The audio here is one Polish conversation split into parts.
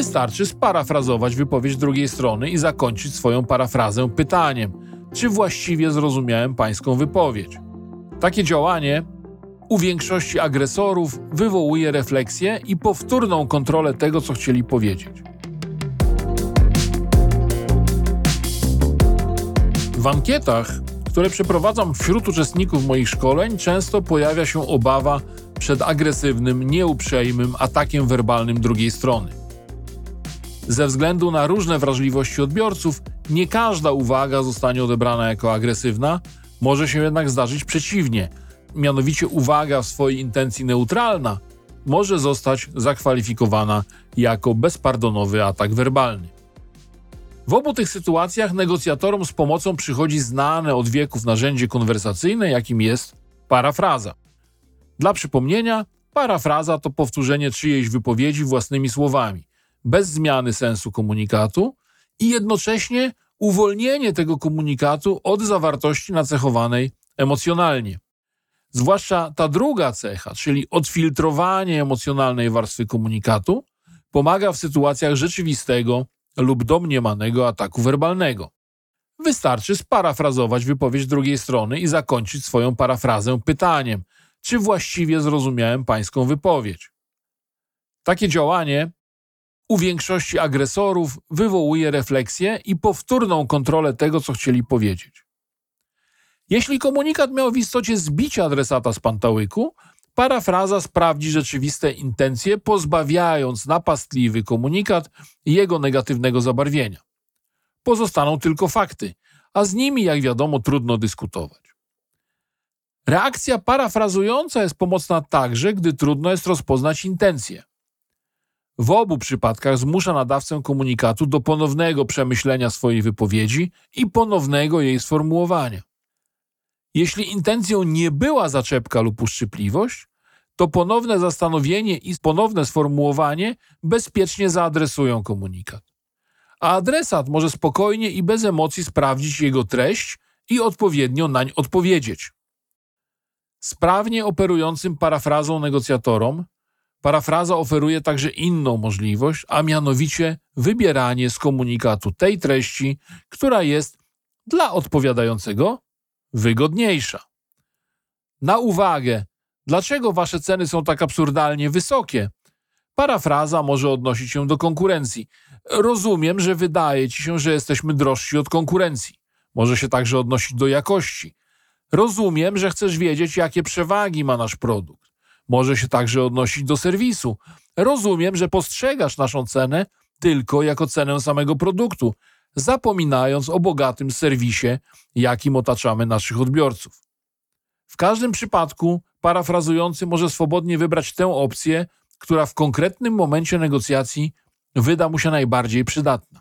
Wystarczy sparafrazować wypowiedź drugiej strony i zakończyć swoją parafrazę pytaniem: czy właściwie zrozumiałem pańską wypowiedź? Takie działanie u większości agresorów wywołuje refleksję i powtórną kontrolę tego, co chcieli powiedzieć. W ankietach, które przeprowadzam wśród uczestników moich szkoleń, często pojawia się obawa przed agresywnym, nieuprzejmym atakiem werbalnym drugiej strony. Ze względu na różne wrażliwości odbiorców, nie każda uwaga zostanie odebrana jako agresywna, może się jednak zdarzyć przeciwnie. Mianowicie uwaga w swojej intencji neutralna może zostać zakwalifikowana jako bezpardonowy atak werbalny. W obu tych sytuacjach negocjatorom z pomocą przychodzi znane od wieków narzędzie konwersacyjne, jakim jest parafraza. Dla przypomnienia, parafraza to powtórzenie czyjejś wypowiedzi własnymi słowami, bez zmiany sensu komunikatu i jednocześnie uwolnienie tego komunikatu od zawartości nacechowanej emocjonalnie. Zwłaszcza ta druga cecha, czyli odfiltrowanie emocjonalnej warstwy komunikatu, pomaga w sytuacjach rzeczywistego lub domniemanego ataku werbalnego. Wystarczy sparafrazować wypowiedź drugiej strony i zakończyć swoją parafrazę pytaniem: czy właściwie zrozumiałem pańską wypowiedź? Takie działanie u większości agresorów wywołuje refleksję i powtórną kontrolę tego, co chcieli powiedzieć. Jeśli komunikat miał w istocie zbić adresata z pantałyku, parafraza sprawdzi rzeczywiste intencje, pozbawiając napastliwy komunikat jego negatywnego zabarwienia. Pozostaną tylko fakty, a z nimi, jak wiadomo, trudno dyskutować. Reakcja parafrazująca jest pomocna także, gdy trudno jest rozpoznać intencje. W obu przypadkach zmusza nadawcę komunikatu do ponownego przemyślenia swojej wypowiedzi i ponownego jej sformułowania. Jeśli intencją nie była zaczepka lub uszczypliwość, to ponowne zastanowienie i ponowne sformułowanie bezpiecznie zaadresują komunikat. A adresat może spokojnie i bez emocji sprawdzić jego treść i odpowiednio nań odpowiedzieć. Sprawnie operującym parafrazą negocjatorom Parafraza oferuje także inną możliwość, a mianowicie wybieranie z komunikatu tej treści, która jest dla odpowiadającego wygodniejsza. Na uwagę, dlaczego wasze ceny są tak absurdalnie wysokie? Parafraza może odnosić się do konkurencji. Rozumiem, że wydaje ci się, że jesteśmy drożsi od konkurencji. Może się także odnosić do jakości. Rozumiem, że chcesz wiedzieć, jakie przewagi ma nasz produkt może się także odnosić do serwisu. Rozumiem, że postrzegasz naszą cenę tylko jako cenę samego produktu, zapominając o bogatym serwisie, jakim otaczamy naszych odbiorców. W każdym przypadku parafrazujący może swobodnie wybrać tę opcję, która w konkretnym momencie negocjacji wyda mu się najbardziej przydatna.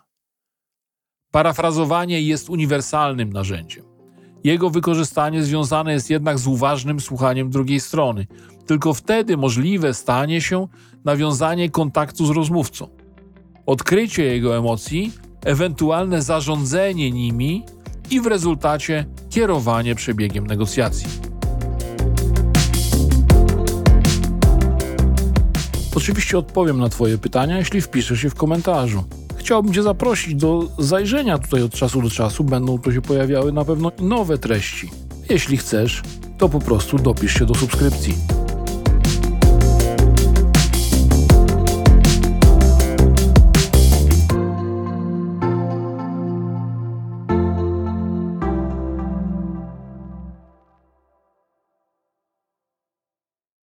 Parafrazowanie jest uniwersalnym narzędziem. Jego wykorzystanie związane jest jednak z uważnym słuchaniem drugiej strony. Tylko wtedy możliwe stanie się nawiązanie kontaktu z rozmówcą. Odkrycie jego emocji, ewentualne zarządzanie nimi i w rezultacie kierowanie przebiegiem negocjacji. Oczywiście odpowiem na Twoje pytania, jeśli wpiszesz je w komentarzu chciałbym Cię zaprosić do zajrzenia tutaj od czasu do czasu. Będą tu się pojawiały na pewno nowe treści. Jeśli chcesz, to po prostu dopisz się do subskrypcji.